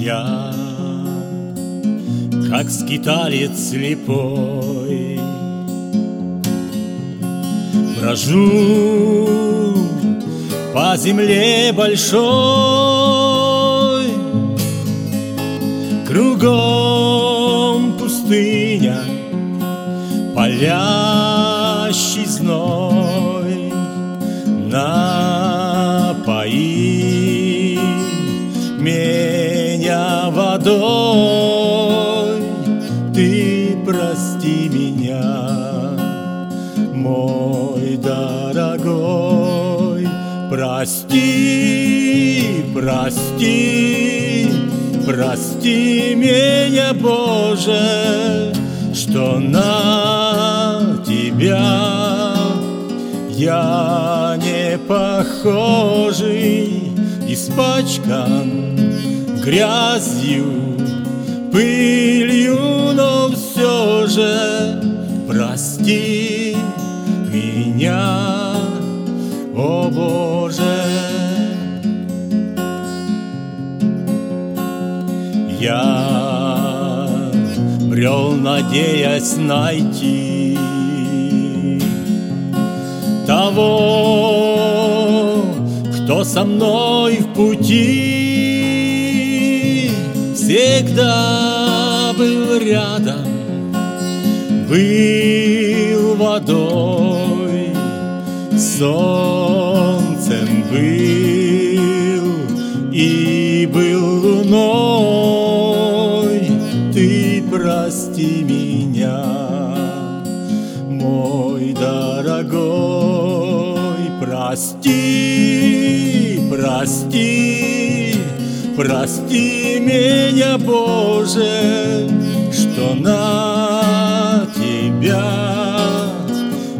Я, как скиталец слепой, Брожу по земле большой, Кругом пустыня, палящий зной, Напои водой, Ты прости меня, мой дорогой, Прости, прости, прости меня, Боже, Что на Тебя я не похожий, Испачкан грязью, пылью, но все же прости меня, о Боже. Я брел, надеясь найти того, кто со мной в пути всегда был рядом, был водой, солнцем был и был луной. Ты прости меня, мой дорогой, прости, прости, прости меня, Боже, что на Тебя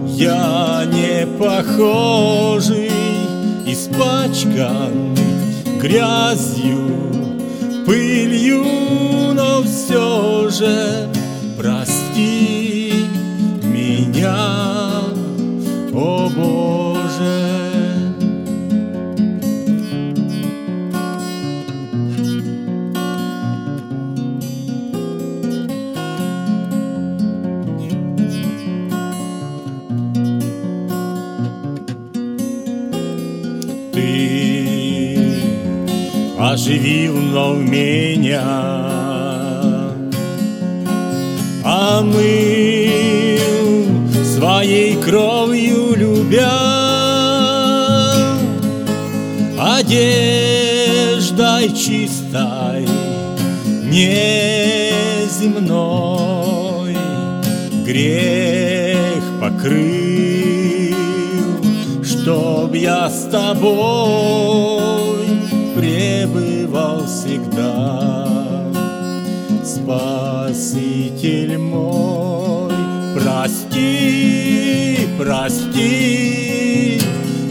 я не похожий, испачкан грязью, пылью, но все же прости меня, о Боже. Ты. Оживил вновь меня, омыл своей кровью любя, одеждой чистой, неземной, грех покрыл, чтоб я с тобой пребывал всегда. Спаситель мой, прости, прости,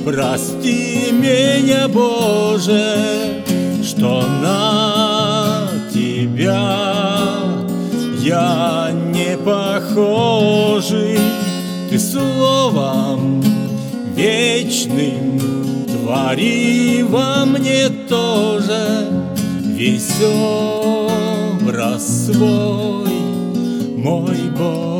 прости меня, Боже, что на Тебя я не похожий, Ты словом вечным твори во мне тоже весь образ свой, мой Боже.